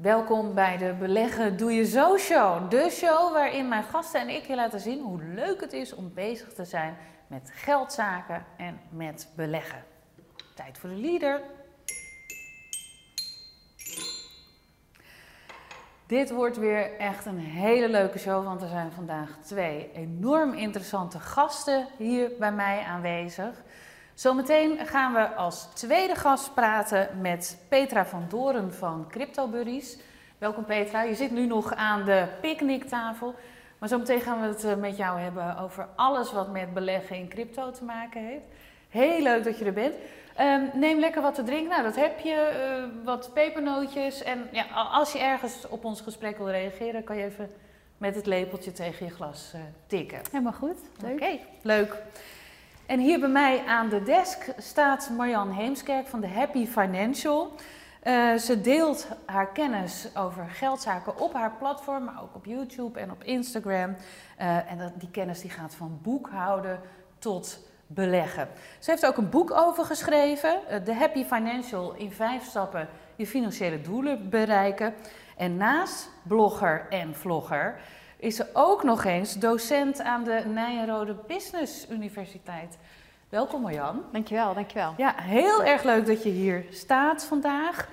Welkom bij de Beleggen Doe Je Zo Show. De show waarin mijn gasten en ik je laten zien hoe leuk het is om bezig te zijn met geldzaken en met beleggen. Tijd voor de leader. Dit wordt weer echt een hele leuke show, want er zijn vandaag twee enorm interessante gasten hier bij mij aanwezig. Zometeen gaan we als tweede gast praten met Petra van Doren van CryptoBuddies. Welkom Petra, je zit nu nog aan de picknicktafel. Maar zometeen gaan we het eh, met jou hebben over alles wat met beleggen in crypto te maken heeft. Heel leuk dat je er bent. Um, neem lekker wat te drinken. Nou, dat heb je. Uh, wat pepernootjes. En ja, als je ergens op ons gesprek wil reageren, kan je even met het lepeltje tegen je glas uh, tikken. Helemaal goed. Oké, okay, leuk. En hier bij mij aan de desk staat Marjan Heemskerk van de Happy Financial. Uh, ze deelt haar kennis over geldzaken op haar platform, maar ook op YouTube en op Instagram. Uh, en dat, die kennis die gaat van boekhouden tot beleggen. Ze heeft ook een boek over geschreven, uh, The Happy Financial in vijf stappen je financiële doelen bereiken. En naast blogger en vlogger is ze ook nog eens docent aan de Nijenrode Business Universiteit. Welkom Marjan. Dankjewel, dankjewel. Ja, heel erg leuk dat je hier staat vandaag.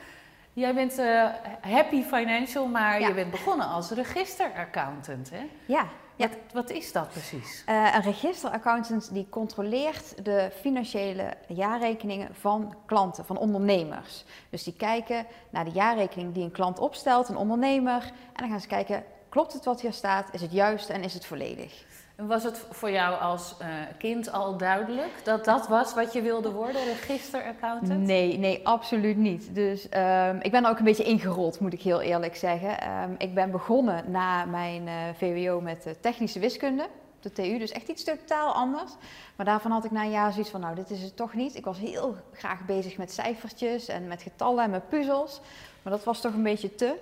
Jij bent uh, Happy Financial, maar ja. je bent begonnen als registeraccountant, hè? Ja. Wat, wat, is dat precies? Uh, een registeraccountant die controleert de financiële jaarrekeningen van klanten, van ondernemers. Dus die kijken naar de jaarrekening die een klant opstelt, een ondernemer. En dan gaan ze kijken, klopt het wat hier staat? Is het juist en is het volledig? En was het voor jou als uh, kind al duidelijk dat dat was wat je wilde worden, registeraccountant? Nee, nee, absoluut niet. Dus um, ik ben ook een beetje ingerold, moet ik heel eerlijk zeggen. Um, ik ben begonnen na mijn uh, VWO met uh, technische wiskunde de TU, dus echt iets totaal anders. Maar daarvan had ik na een jaar zoiets van, nou, dit is het toch niet. Ik was heel graag bezig met cijfertjes en met getallen en met puzzels, maar dat was toch een beetje te.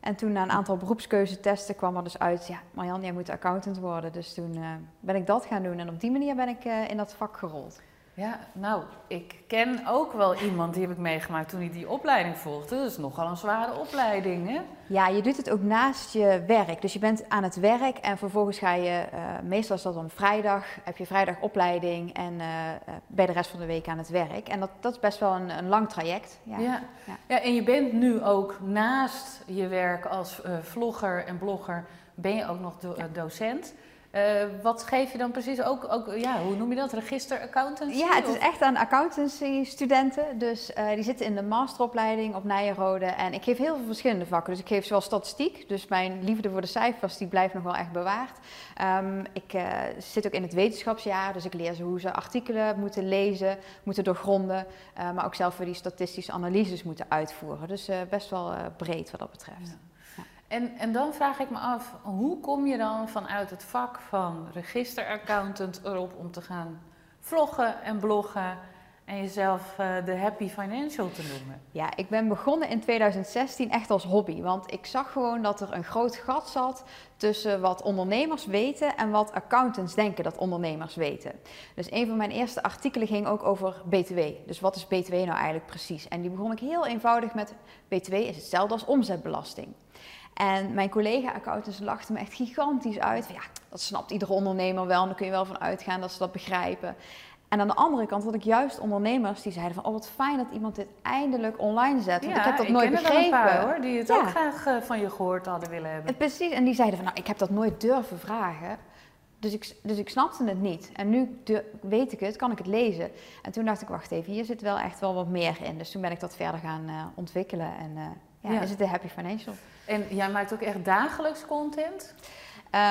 En toen na een aantal beroepskeuzetesten kwam er dus uit, ja, Marjan, jij moet accountant worden. Dus toen uh, ben ik dat gaan doen en op die manier ben ik uh, in dat vak gerold. Ja, nou, ik ken ook wel iemand die heb ik meegemaakt toen hij die opleiding volgde. Dat is nogal een zware opleiding, hè? Ja, je doet het ook naast je werk. Dus je bent aan het werk en vervolgens ga je, uh, meestal is dat dan vrijdag, heb je vrijdag opleiding en uh, je de rest van de week aan het werk. En dat, dat is best wel een, een lang traject. Ja. Ja. ja. ja, en je bent nu ook naast je werk als uh, vlogger en blogger, ben je ook nog do docent. Uh, wat geef je dan precies ook, ook, ja, hoe noem je dat, registeraccountancy? Ja, het is echt aan accountancy-studenten. Dus uh, die zitten in de masteropleiding op Nijenrode. En ik geef heel veel verschillende vakken. Dus ik geef zowel statistiek, dus mijn liefde voor de cijfers, die blijft nog wel echt bewaard. Um, ik uh, zit ook in het wetenschapsjaar, dus ik leer ze hoe ze artikelen moeten lezen, moeten doorgronden. maar ook zelf weer die statistische analyses moeten uitvoeren. Dus best wel breed wat dat betreft. Ja. En, en dan vraag ik me af, hoe kom je dan vanuit het vak van registeraccountant erop om te gaan vloggen en bloggen en jezelf uh, de happy financial te noemen? Ja, ik ben begonnen in 2016 echt als hobby, want ik zag gewoon dat er een groot gat zat tussen wat ondernemers weten en wat accountants denken dat ondernemers weten. Dus een van mijn eerste artikelen ging ook over BTW. Dus wat is BTW nou eigenlijk precies? En die begon ik heel eenvoudig met BTW is hetzelfde als omzetbelasting. En mijn collega-accountants lachten me echt gigantisch uit. Ja, dat snapt iedere ondernemer wel en daar kun je wel van uitgaan dat ze dat begrijpen. En aan de andere kant had ik juist ondernemers die zeiden van... oh, wat fijn dat iemand dit eindelijk online zet. Want ja, ik heb dat nooit begrepen. een paar hoor, die het ja. ook graag uh, van je gehoord hadden willen hebben. En precies, en die zeiden van, nou, ik heb dat nooit durven vragen. Dus ik, dus ik snapte het niet. En nu weet ik het, kan ik het lezen. En toen dacht ik, wacht even, hier zit wel echt wel wat meer in. Dus toen ben ik dat verder gaan uh, ontwikkelen. En uh, ja, ja, is het de Happy Financial. En jij maakt ook echt dagelijks content?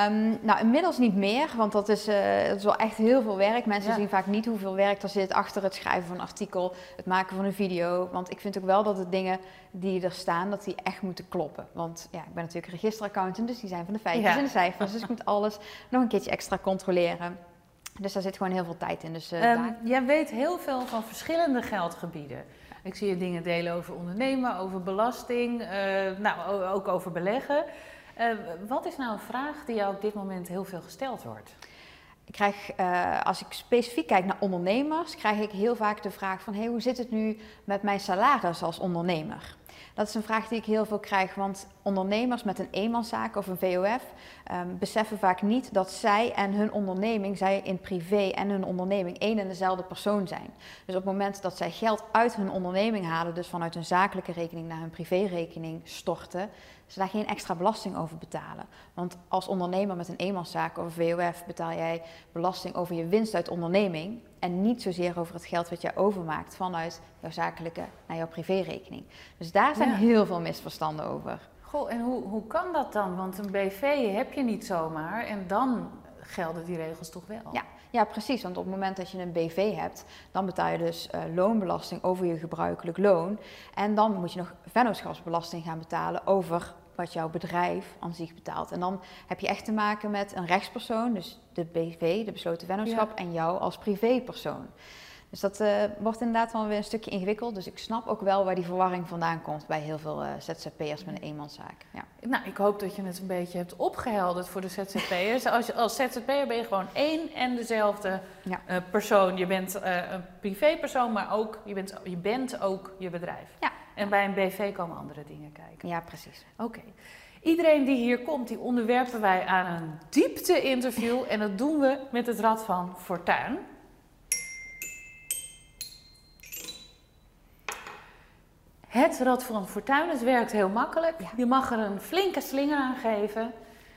Um, nou, inmiddels niet meer, want dat is, uh, dat is wel echt heel veel werk. Mensen ja. zien vaak niet hoeveel werk er zit achter het schrijven van een artikel, het maken van een video. Want ik vind ook wel dat de dingen die er staan, dat die echt moeten kloppen. Want ja, ik ben natuurlijk registeraccountant, dus die zijn van de feitjes ja. en de cijfers. Dus ik moet alles nog een keertje extra controleren. Dus daar zit gewoon heel veel tijd in. Dus, uh, um, jij weet heel veel van verschillende geldgebieden. Ik zie je dingen delen over ondernemen, over belasting, uh, nou, ook over beleggen. Uh, wat is nou een vraag die jou op dit moment heel veel gesteld wordt? Ik krijg, uh, als ik specifiek kijk naar ondernemers, krijg ik heel vaak de vraag van... Hey, hoe zit het nu met mijn salaris als ondernemer? Dat is een vraag die ik heel veel krijg, want ondernemers met een eenmanszaak of een VOF ehm, beseffen vaak niet dat zij en hun onderneming, zij in privé en hun onderneming één en dezelfde persoon zijn. Dus op het moment dat zij geld uit hun onderneming halen, dus vanuit hun zakelijke rekening naar hun privérekening storten, ze daar geen extra belasting over betalen. Want als ondernemer met een eenmanszaak of een VOF betaal jij belasting over je winst uit onderneming en niet zozeer over het geld wat jij overmaakt vanuit jouw zakelijke naar jouw privérekening. Dus daar zijn Ja. heel veel misverstanden over. Goh, en hoe, hoe kan dat dan? Want een BV heb je niet zomaar en dan gelden die regels toch wel? Ja. Ja, precies. Want op het moment dat je een BV hebt, dan betaal je dus eh, loonbelasting over je gebruikelijk loon. En dan moet je nog vennootschapsbelasting gaan betalen over wat jouw bedrijf aan zich betaalt. En dan heb je echt te maken met een rechtspersoon, dus de BV, de besloten vennootschap, en jou als privépersoon. Dus dat eh, wordt inderdaad wel weer een stukje ingewikkeld. Dus ik snap ook wel waar die verwarring vandaan komt bij heel veel eh, ZZP'ers met een eenmanszaak. Ja. Nou, ik hoop dat je het een beetje hebt opgehelderd voor de ZZP'ers. Als, je, als ZZP'er ben je gewoon één en dezelfde Ja. eh, persoon. Je bent een privépersoon, maar ook, je, bent, je bent ook je bedrijf. Ja. En bij een BV komen andere dingen kijken. ja, precies. Oké. Iedereen die hier komt, die onderwerpen wij aan een diepte-interview. En dat doen we met het Rad van Fortuin. Het Rad van Fortuin, het werkt heel makkelijk. Ja. Je mag er een flinke slinger aan geven.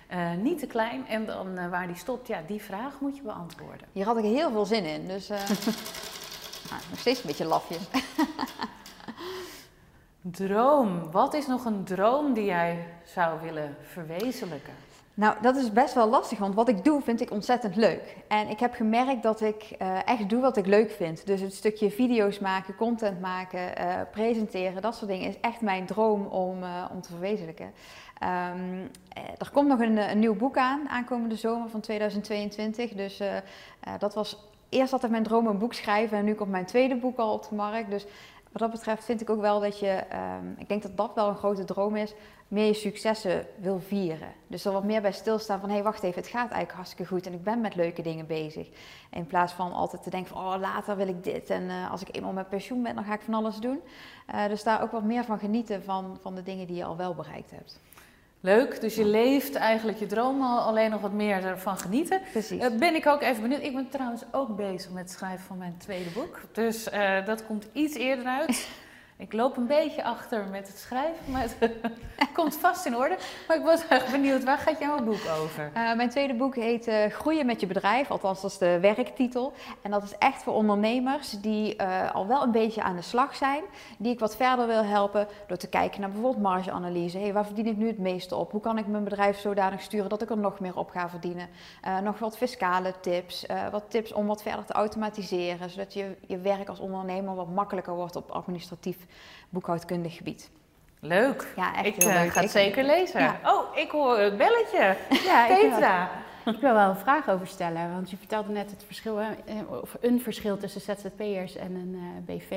eh, niet te klein. En dan eh, waar die stopt, ja, die vraag moet je beantwoorden. Hier had ik heel veel zin in, dus eh, nou, nog steeds een beetje lafjes. Droom. Wat is nog een droom die jij zou willen verwezenlijken? Nou, dat is best wel lastig, want wat ik doe vind ik ontzettend leuk. En ik heb gemerkt dat ik eh, echt doe wat ik leuk vind. Dus het stukje video's maken, content maken, eh, presenteren, dat soort dingen is echt mijn droom om, eh, om te verwezenlijken. Ehm, eh, er komt nog een, nieuw boek aan, aankomende zomer van 2022. Dus dat was eerst altijd mijn droom een boek schrijven en nu komt mijn tweede boek al op de markt. Dus wat dat betreft vind ik ook wel dat je, ehm, ik denk dat dat wel een grote droom is, meer je successen wil vieren. Dus er wat meer bij stilstaan van, hé hey, wacht even, het gaat eigenlijk hartstikke goed en ik ben met leuke dingen bezig. In plaats van altijd te denken van, oh later wil ik dit en eh, als ik eenmaal met pensioen ben, dan ga ik van alles doen. Eh, dus daar ook wat meer van genieten van, van de dingen die je al wel bereikt hebt. Leuk, dus je leeft eigenlijk je droom al, alleen nog wat meer ervan genieten. Precies. Eh, ben ik ook even benieuwd. Ik ben trouwens ook bezig met het schrijven van mijn tweede boek. Dus eh, dat komt iets eerder uit. Ik loop een beetje achter met het schrijven, maar het komt vast in orde. Maar ik was echt benieuwd, waar gaat jouw boek over? Eh, mijn tweede boek heet eh, Groeien met je bedrijf, althans dat is de werktitel. En dat is echt voor ondernemers die eh, al wel een beetje aan de slag zijn, die ik wat verder wil helpen door te kijken naar bijvoorbeeld margeanalyse. Hey, waar verdien ik nu het meeste op? Hoe kan ik mijn bedrijf zodanig sturen dat ik er nog meer op ga verdienen? Nog wat fiscale tips, wat tips om wat verder te automatiseren, zodat je, je werk als ondernemer wat makkelijker wordt op administratief boekhoudkundig gebied. Leuk. Ja, echt Ik heel eh, leuk. ga het Ik- zeker lezen. Ja. Oh, ik hoor het belletje. Ja, ik wil, Petra. ik wil wel een vraag over stellen. Want je vertelde net het verschil, eh, of een verschil tussen ZZP'ers en een eh, BV.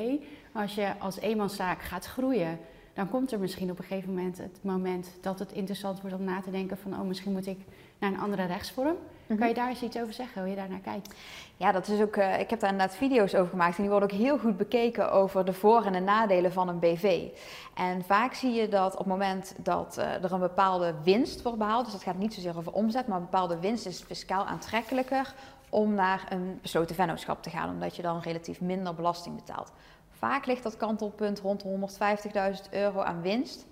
Maar als je als eenmanszaak gaat groeien, dan komt er misschien op een gegeven moment het moment dat het interessant wordt om na te denken van, oh, misschien moet ik naar een andere rechtsvorm. Mhm. Kan je daar eens iets over zeggen, hoe je daar naar kijkt? Ja, dat is ook, eh, ik heb daar inderdaad video's over gemaakt en die worden ook heel goed bekeken over de voor- en de nadelen van een BV. En vaak zie je dat op het moment dat eh, er een bepaalde winst wordt behaald, dus dat gaat niet zozeer over omzet, maar een bepaalde winst is fiscaal aantrekkelijker om naar een besloten vennootschap te gaan, omdat je dan relatief minder belasting betaalt. Vaak ligt dat kantelpunt rond de 150.000 euro aan winst.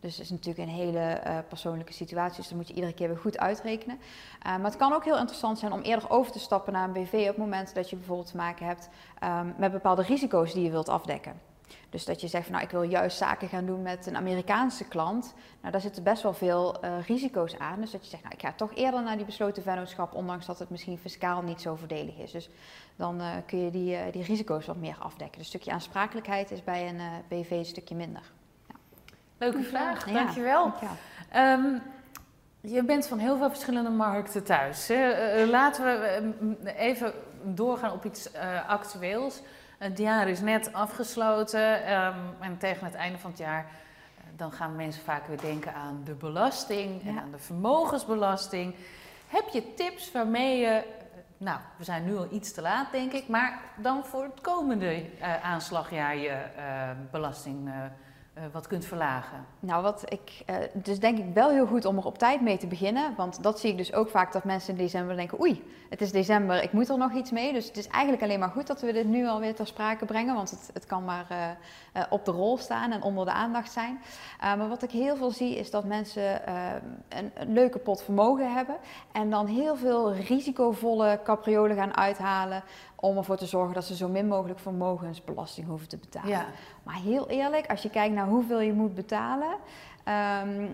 Dus het is natuurlijk een hele eh, persoonlijke situatie, dus dat moet je iedere keer weer goed uitrekenen. Uh, maar het kan ook heel interessant zijn om eerder over te stappen naar een BV op het moment dat je bijvoorbeeld te maken hebt um, met bepaalde risico's die je wilt afdekken. Dus dat je zegt van nou ik wil juist zaken gaan doen met een Amerikaanse klant. Nou daar zitten best wel veel uh, risico's aan. Dus dat je zegt nou ik ga toch eerder naar die besloten vennootschap, ondanks dat het misschien fiscaal niet zo voordelig is. Dus dan kun je die, die risico's wat meer afdekken. Dus een stukje aansprakelijkheid is bij een BV een stukje minder. Leuke vraag, ja, dankjewel. dankjewel. Um, je bent van heel veel verschillende markten thuis. Hè? Uh, laten we even doorgaan op iets uh, actueels. Het jaar is net afgesloten um, en tegen het einde van het jaar uh, dan gaan mensen vaak weer denken aan de belasting ja. en aan de vermogensbelasting. Heb je tips waarmee je, nou we zijn nu al iets te laat denk ik, maar dan voor het komende aanslagjaar je belasting eh, wat kunt verlagen? Nou, wat ik, uh, is denk ik wel heel goed om er op tijd mee te beginnen. Want dat zie ik dus ook vaak dat mensen in december denken: oei, het is december, ik moet er nog iets mee. Dus het is eigenlijk alleen maar goed dat we dit nu alweer ter sprake brengen. Want het, het kan maar uh, op de rol staan en onder de aandacht zijn. maar wat ik heel veel zie is dat mensen een, een, leuke pot vermogen hebben. En dan heel veel risicovolle capriolen gaan uithalen om ervoor te zorgen dat ze zo min mogelijk vermogensbelasting hoeven te betalen. Ja. Maar heel eerlijk, als je kijkt naar hoeveel je moet betalen, ehm,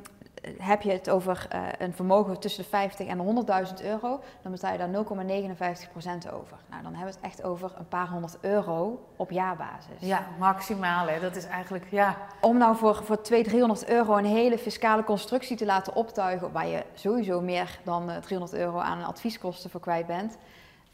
heb je het over uh, een vermogen tussen de 50 en 100.000 euro, dan betaal je daar 0,59% over. Nou, dan hebben we het echt over een paar honderd euro op jaarbasis. Ja, maximaal hè. Dat is eigenlijk, ja. Om nou voor, voor 200, 300 euro een hele fiscale constructie te laten optuigen, waar je sowieso meer dan 300 eh, euro aan advieskosten voor kwijt bent,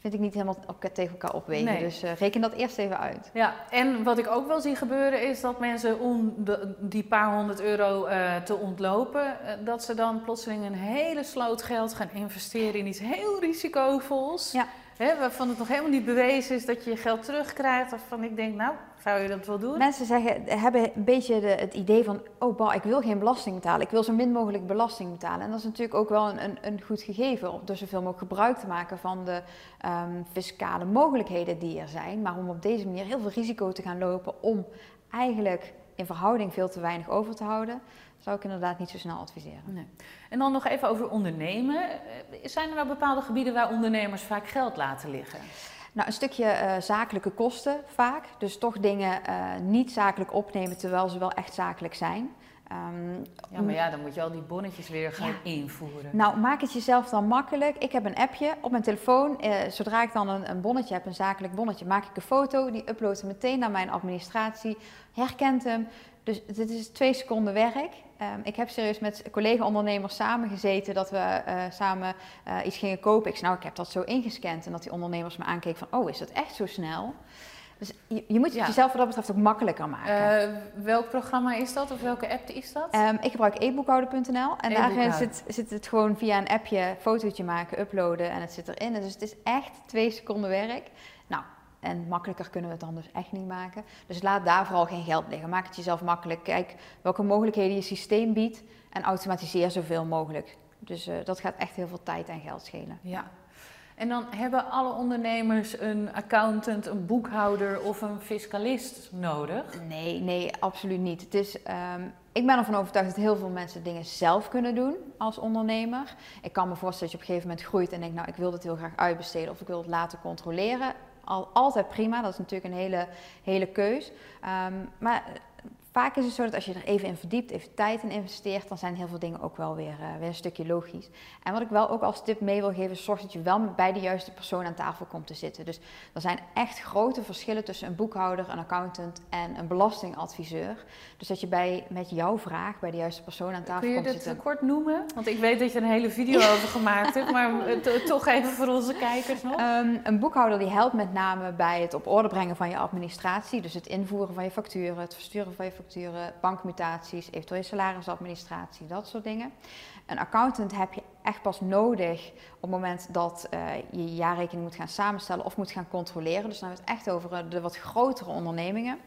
vind ik niet helemaal tegen elkaar opwegen. Dus uh, reken dat eerst even uit. Ja, en wat ik ook wel zie gebeuren is dat mensen om de, die paar honderd euro uh, te ontlopen, uh, dat ze dan plotseling een hele sloot geld gaan investeren in iets heel risicovols. Ja. Hè, waarvan het nog helemaal niet bewezen is dat je je geld terugkrijgt. Waarvan ik denk, nou, zou je dat wel doen? Mensen zeggen, hebben een beetje de, het idee van, oh bah, ik wil geen belasting betalen. Ik wil zo min mogelijk belasting betalen. En dat is natuurlijk ook wel een, een, een goed gegeven om er zoveel mogelijk gebruik te maken van de um, fiscale mogelijkheden die er zijn. Maar om op deze manier heel veel risico te gaan lopen om eigenlijk in verhouding veel te weinig over te houden, zou ik inderdaad niet zo snel adviseren. Nee. En dan nog even over ondernemen. Eh, zijn er nou bepaalde gebieden waar ondernemers vaak geld laten liggen? Nou, een stukje uh, zakelijke kosten vaak. Dus toch dingen uh, niet zakelijk opnemen terwijl ze wel echt zakelijk zijn. Um, ja, maar ja, dan moet je al die bonnetjes weer gaan invoeren. Nou, maak het jezelf dan makkelijk. Ik heb een appje op mijn telefoon. Uh, zodra ik dan een, een, bonnetje heb, een zakelijk bonnetje, maak ik een foto. Die upload ik meteen naar mijn administratie. Herkent hem. Dus dit is twee seconden werk. Um, ik heb serieus met collega-ondernemers samengezeten dat we uh, samen uh, iets gingen kopen. Ik zei, nou, ik heb dat zo ingescand. En dat die ondernemers me aankeken van, oh, is dat echt zo snel? Dus je, je moet het ja. jezelf wat dat betreft ook makkelijker maken. Uh, welk programma is dat of welke app is dat? Um, ik gebruik e-boekhouden.nl en daar zit, zit het gewoon via een appje fotootje maken, uploaden en het zit erin. Dus het is echt twee seconden werk. En makkelijker kunnen we het dan dus echt niet maken. Dus laat daar vooral geen geld liggen. Maak het jezelf makkelijk. Kijk welke mogelijkheden je systeem biedt en automatiseer zoveel mogelijk. Dus uh, dat gaat echt heel veel tijd en geld schelen. Ja. En dan hebben alle ondernemers een accountant, een boekhouder of een fiscalist nodig? Nee, nee, absoluut niet. Het is, um, ik ben ervan overtuigd dat heel veel mensen dingen zelf kunnen doen als ondernemer. Ik kan me voorstellen dat je op een gegeven moment groeit en denkt, nou ik wil dit heel graag uitbesteden of ik wil het laten controleren al, altijd prima. Dat is natuurlijk een hele, hele keus. Um, maar vaak is het zo dat als je er even in verdiept, even tijd in investeert, dan zijn heel veel dingen ook wel weer, uh, weer een stukje logisch. En wat ik wel ook als tip mee wil geven, zorg dat je wel bij de juiste persoon aan tafel komt te zitten. Dus er zijn echt grote verschillen tussen een boekhouder, een accountant en een belastingadviseur. Dus dat je bij, met jouw vraag bij de juiste persoon aan tafel komt te zitten. Kun je dit kort noemen? Want ik weet dat je een hele video over gemaakt hebt, maar toch even voor onze kijkers nog. Um, een boekhouder die helpt met name bij het op orde brengen van je administratie. Dus het invoeren van je facturen, het versturen van je facturen bankmutaties, eventueel salarisadministratie, dat soort dingen. Een accountant heb je echt pas nodig op het moment dat uh, je je jaarrekening moet gaan samenstellen of moet gaan controleren. Dus dan hebben we het echt over de wat grotere ondernemingen.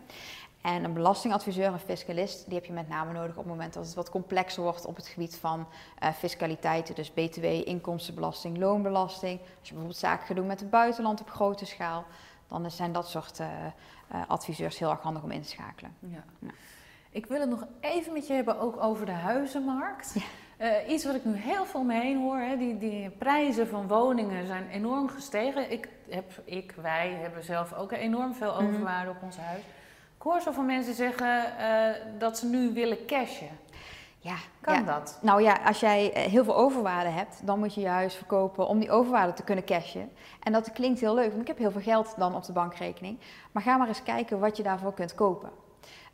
En een belastingadviseur, een fiscalist, die heb je met name nodig op het moment dat het wat complexer wordt op het gebied van uh, fiscaliteiten. Dus BTW, inkomstenbelasting, loonbelasting. Als je bijvoorbeeld zaken gaat doen met het buitenland op grote schaal, dan zijn dat soort adviseurs heel erg handig om in te schakelen. Ja. ja. Ik wil het nog even met je hebben ook over de huizenmarkt. Ja. Uh, iets wat ik nu heel veel mee heen hoor, hè, die, die prijzen van woningen zijn enorm gestegen. Ik, heb, ik, wij hebben zelf ook enorm veel mhm. overwaarde op ons huis. Ik hoor zo van mensen zeggen uh, dat ze nu willen cashen. Ja, kan ja. dat? Nou ja, als jij eh, heel veel overwaarde hebt, dan moet je je huis verkopen om die overwaarde te kunnen cashen. En dat klinkt heel leuk, want ik heb heel veel geld dan op de bankrekening. Maar ga maar eens kijken wat je daarvoor kunt kopen.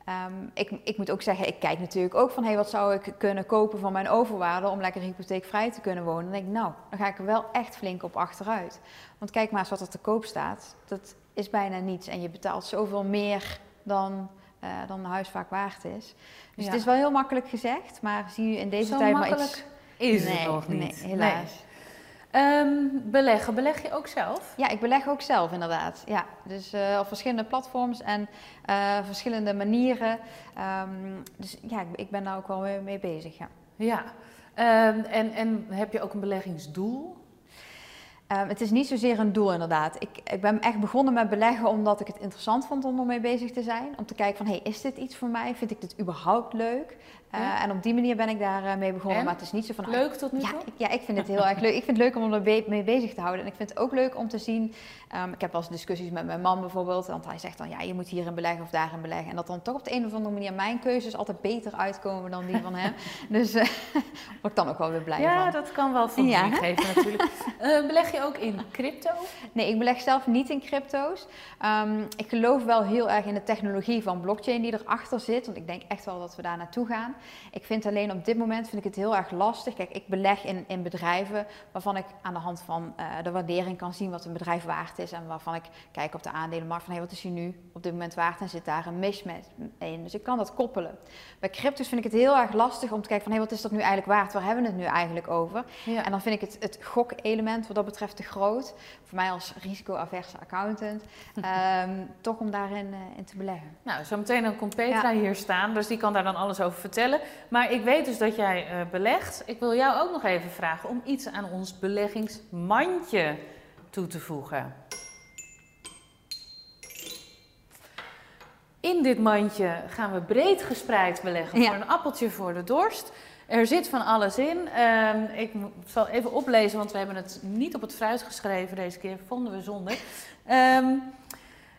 Um, ik, ik, moet ook zeggen, ik kijk natuurlijk ook van hey, wat zou ik kunnen kopen van mijn overwaarde om lekker hypotheekvrij te kunnen wonen. Dan denk ik, nou, dan ga ik er wel echt flink op achteruit. Want kijk maar eens wat er te koop staat. Dat is bijna niets en je betaalt zoveel meer dan, uh, dan een huis vaak waard is. Dus ja. het is wel heel makkelijk gezegd, maar zie je in deze Zo tijd maar iets... is nee, het nog niet. Nee, helaas. Ehm, beleggen, beleg je ook zelf? Ja, ik beleg ook zelf inderdaad. Ja, dus uh, op verschillende platforms en uh, verschillende manieren. Um, dus ja, ik, ik, ben daar ook wel mee, mee bezig. Ja. ja. Um, en, en heb je ook een beleggingsdoel? Um, het is niet zozeer een doel inderdaad. Ik, ik, ben echt begonnen met beleggen omdat ik het interessant vond om ermee bezig te zijn. Om te kijken van, hey, is dit iets voor mij? Vind ik dit überhaupt leuk? Uh, en op die manier ben ik daarmee mee begonnen. En? Maar het is niet zo van... Leuk tot nu ja, toe? Ik, ja, ik vind het heel erg leuk. Ik vind het leuk om er be mee bezig te houden. En ik vind het ook leuk om te zien... Um, ik heb wel eens discussies met mijn man bijvoorbeeld. Want hij zegt dan, ja, je moet hierin beleggen of daarin beleggen. En dat dan toch op de een of andere manier mijn keuzes altijd beter uitkomen dan die van hem. dus uh, word ik dan ook wel weer blij ja, van. Ja, dat kan wel voldoening ja. geven natuurlijk. Uh, beleg je ook in crypto? Nee, ik beleg zelf niet in crypto's. Um, ik geloof wel heel erg in de technologie van blockchain die erachter zit. Want ik denk echt wel dat we daar naartoe gaan. Ik vind alleen op dit moment vind ik het heel erg lastig. Kijk, ik beleg in, in bedrijven waarvan ik aan de hand van uh, de waardering kan zien wat een bedrijf waard is. En waarvan ik kijk op de aandelenmarkt van hey, wat is hij nu op dit moment waard en zit daar een mismatch in. Dus ik kan dat koppelen. Bij crypto's vind ik het heel erg lastig om te kijken van hey, wat is dat nu eigenlijk waard? Waar hebben we het nu eigenlijk over? Ja. En dan vind ik het, het gokelement wat dat betreft te groot. Voor mij als risicoaverse accountant. um, toch om daarin uh, in te beleggen. Nou, zometeen dan komt Petra ja. hier staan. Dus die kan daar dan alles over vertellen. Maar ik weet dus dat jij uh, belegt. Ik wil jou ook nog even vragen om iets aan ons beleggingsmandje toe te voegen. In dit mandje gaan we breed gespreid beleggen Ja. voor een appeltje voor de dorst. Er zit van alles in. Ehm, ik zal even oplezen, want we hebben het niet op het fruit geschreven deze keer. Vonden we zonde. Ehm,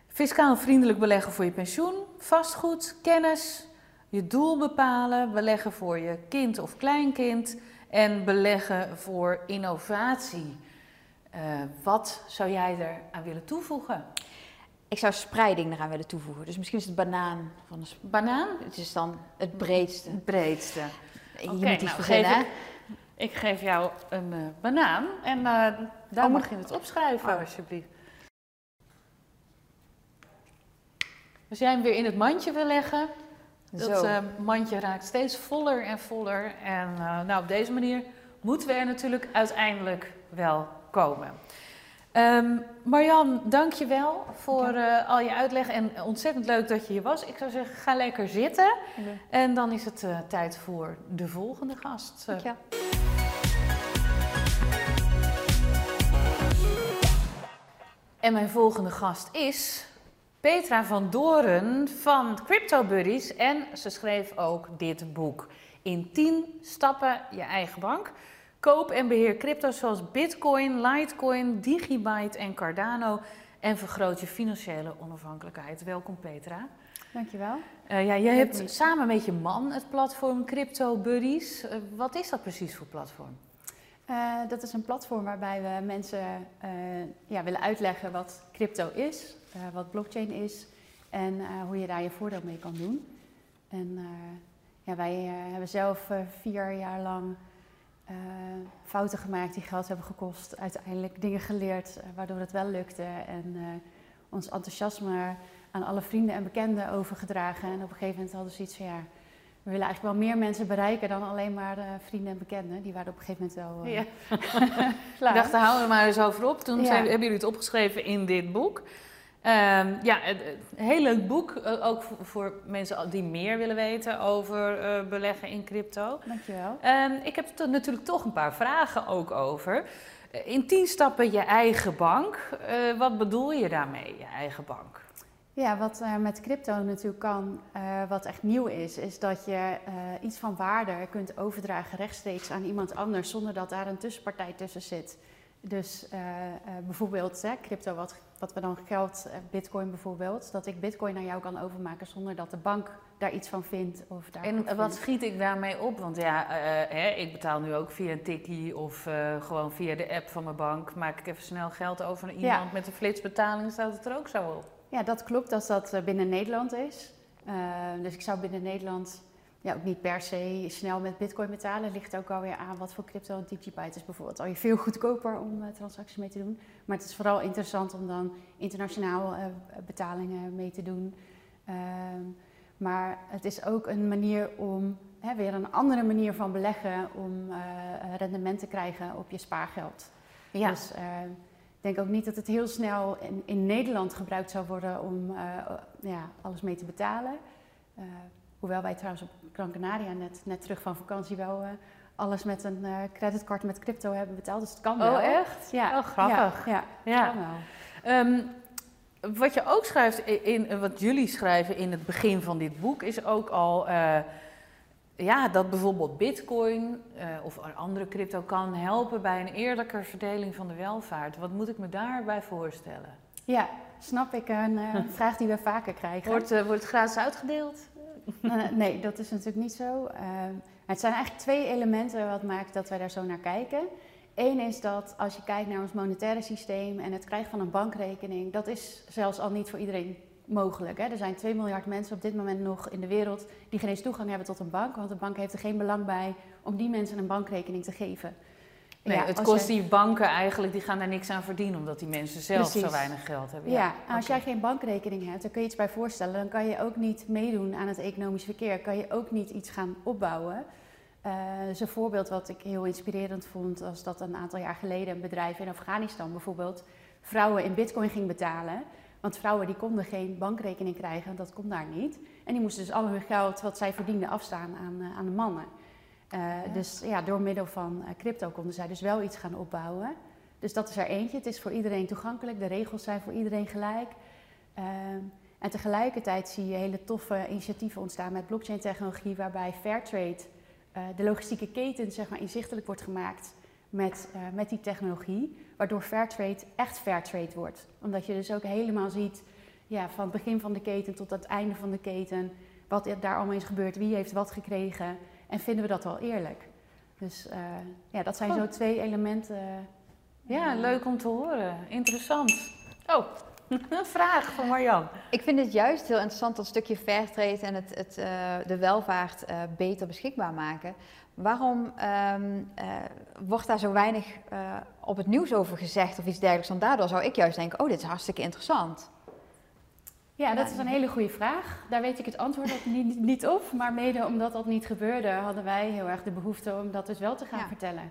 fiscaal vriendelijk beleggen voor je pensioen, vastgoed, kennis, je doel bepalen, beleggen voor je kind of kleinkind en beleggen voor innovatie. Eh, wat zou jij er aan willen toevoegen? Ik zou spreiding eraan willen toevoegen. Dus misschien is het banaan van de Banaan? Het is dan het breedste. Het breedste. Je Oké, moet iets nou, verzinnen, ik, ik geef jou een eh, banaan en eh, daar Oh, mag je het opschrijven, Oh. alsjeblieft. Als jij hem weer in het mandje wil leggen, dat eh, mandje raakt steeds voller en voller. En eh, nou, op deze manier moeten we er natuurlijk uiteindelijk wel komen. Ehm Marjan, dank je wel voor eh, al je uitleg en ontzettend leuk dat je hier was. Ik zou zeggen, ga lekker zitten. En dan is het tijd voor de volgende gast. Eh, Dankjewel. En mijn volgende gast is Petra van Doren van Crypto Buddies. En ze schreef ook dit boek. In 10 stappen je eigen bank. Koop en beheer crypto's zoals Bitcoin, Litecoin, Digibyte en Cardano. En vergroot je financiële onafhankelijkheid. Welkom Petra. Dankjewel. Eh, ja, jij hebt samen met je man het platform Crypto Buddies. Eh, wat is dat precies voor platform? Eh, dat is een platform waarbij we mensen eh, ja, willen uitleggen wat crypto is, eh, wat blockchain is en hoe je daar je voordeel mee kan doen. En ja, wij hebben zelf vier jaar lang fouten gemaakt die geld hebben gekost, uiteindelijk dingen geleerd waardoor het wel lukte en ons enthousiasme aan alle vrienden en bekenden overgedragen. En op een gegeven moment hadden ze iets van ja, we willen eigenlijk wel meer mensen bereiken dan alleen maar eh, vrienden en bekenden. Die waren op een gegeven moment wel eh, Ja. klaar. Ik dacht, daar houden we maar eens over op. Toen Ja. zijn, hebben jullie het opgeschreven in dit boek. Ehm, ja, een heel leuk boek. eh, ook voor, voor mensen die meer willen weten over beleggen in crypto. Dankjewel. Ehm, ik heb er natuurlijk toch een paar vragen ook over. In tien stappen je eigen bank. Wat bedoel je daarmee, je eigen bank? Ja, wat eh, met crypto natuurlijk kan, eh, wat echt nieuw is, is dat je eh, iets van waarde kunt overdragen rechtstreeks aan iemand anders zonder dat daar een tussenpartij tussen zit. Dus bijvoorbeeld hè, crypto, wat, wat we dan geld, bitcoin bijvoorbeeld, dat ik bitcoin naar jou kan overmaken zonder dat de bank daar iets van vindt. Of daar En wat vindt. schiet ik daarmee op? Want ja, hè, ik betaal nu ook via een tikkie of gewoon via de app van mijn bank. Maak ik even snel geld over naar iemand met een flitsbetaling, staat het er ook zo op. Ja, dat klopt dat dat eh, binnen Nederland is. Eh, dus ik zou binnen Nederland ja, ook niet per se snel met bitcoin betalen. Ligt ook alweer aan wat voor crypto een Digibyte is bijvoorbeeld. Al je veel goedkoper om eh, transacties mee te doen. Maar het is vooral interessant om dan internationaal eh, betalingen mee te doen. Ehm, maar het is ook een manier om, hè, weer een andere manier van beleggen om rendement te krijgen op je spaargeld. Ja. Dus eh, ik denk ook niet dat het heel snel in, in Nederland gebruikt zou worden om eh, ja, alles mee te betalen. Eh, hoewel wij trouwens op Gran Canaria net, net terug van vakantie wel eh, alles met een eh, creditcard met crypto hebben betaald. Dus het kan wel. Oh, echt? Ja. Oh, grappig. Ja, ja, Ja. kan wel. Ehm, wat je ook schrijft, in, in- wat jullie schrijven in het begin van dit boek, is ook al eh, ja, dat bijvoorbeeld Bitcoin eh, of een andere crypto kan helpen bij een eerlijke verdeling van de welvaart. Wat moet ik me daarbij voorstellen? Ja, snap ik. Een eh, vraag die we vaker krijgen. Wordt, eh, wordt het gratis uitgedeeld? Nee, dat is natuurlijk niet zo. Eh, het zijn eigenlijk twee elementen wat maakt dat wij daar zo naar kijken. Eén is dat als je kijkt naar ons monetaire systeem en het krijgen van een bankrekening, dat is zelfs al niet voor iedereen mogelijk. Hè. Er zijn 2 miljard mensen op dit moment nog in de wereld die geen eens toegang hebben tot een bank, want de bank heeft er geen belang bij om die mensen een bankrekening te geven. Nee, Ja, het kost jij- die banken eigenlijk, die gaan daar niks aan verdienen, omdat die mensen zelf zo weinig geld hebben. Ja, als jij geen bankrekening hebt, dan kun je iets bij voorstellen. Dan kan je ook niet meedoen aan het economisch verkeer. Kan je ook niet iets gaan opbouwen. Eh dus een voorbeeld wat ik heel inspirerend vond, was dat een aantal jaar geleden een bedrijf in Afghanistan bijvoorbeeld vrouwen in bitcoin ging betalen. Want vrouwen die konden geen bankrekening krijgen, dat kon daar niet. En die moesten dus al hun geld wat zij verdienden afstaan aan, eh, aan de mannen. Eh, Dus ja, door middel van eh, crypto konden zij dus wel iets gaan opbouwen. Dus dat is er eentje. Het is voor iedereen toegankelijk. De regels zijn voor iedereen gelijk. Ehm, en tegelijkertijd zie je hele toffe initiatieven ontstaan met blockchain-technologie, waarbij Fairtrade, de logistieke keten, zeg maar, inzichtelijk wordt gemaakt met, eh, met die technologie. Waardoor Fairtrade echt Fairtrade wordt. Omdat je dus ook helemaal ziet, ja, van het begin van de keten tot het einde van de keten, wat er daar allemaal is gebeurd, wie heeft wat gekregen en vinden we dat wel eerlijk. Dus eh, ja, dat zijn Oh. zo twee elementen. Ja, leuk om te horen. Interessant. Oh, een vraag van Marjan. Ik vind het juist heel interessant dat stukje fairtrade en het, het, eh, de welvaart eh, beter beschikbaar maken. Waarom ehm, eh, wordt daar zo weinig eh, op het nieuws over gezegd of iets dergelijks? Want daardoor zou ik juist denken, oh, dit is hartstikke interessant. Ja, dat is een hele goede vraag. Daar weet ik het antwoord ook niet, niet op. Maar mede omdat dat niet gebeurde, hadden wij heel erg de behoefte om dat dus wel te gaan Ja. vertellen.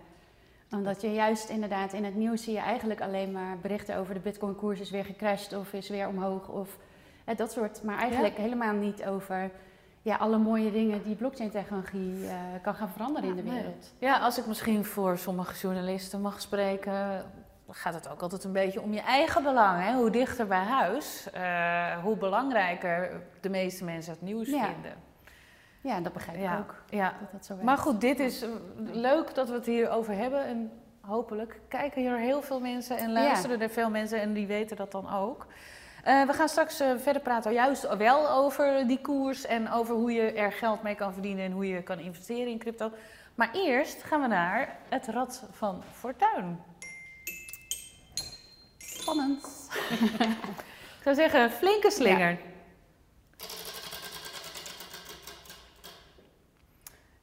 Omdat je juist inderdaad in het nieuws zie je eigenlijk alleen maar berichten over de bitcoin-koers is weer gecrashed of is weer omhoog of eh, dat soort. Maar eigenlijk helemaal niet over ja, alle mooie dingen die blockchain-technologie eh, kan gaan veranderen in de nee. wereld. Ja, als ik misschien voor sommige journalisten mag spreken, gaat het ook altijd een beetje om je eigen belang. Hè? Hoe dichter bij huis, eh, hoe belangrijker de meeste mensen het nieuws Ja. vinden. Ja, dat begrijp ik Ja. ook. Ja. Dat dat zo werkt. Maar goed, dit is eh, leuk dat we het hierover hebben. En hopelijk kijken hier heel veel mensen en luisteren er veel mensen en die weten dat dan ook. Eh, we gaan straks eh, verder praten, juist wel over die koers en over hoe je er geld mee kan verdienen en hoe je kan investeren in crypto. Maar eerst gaan we naar het Rad van Fortuin. Spannend. Ik zou zeggen, flinke slinger.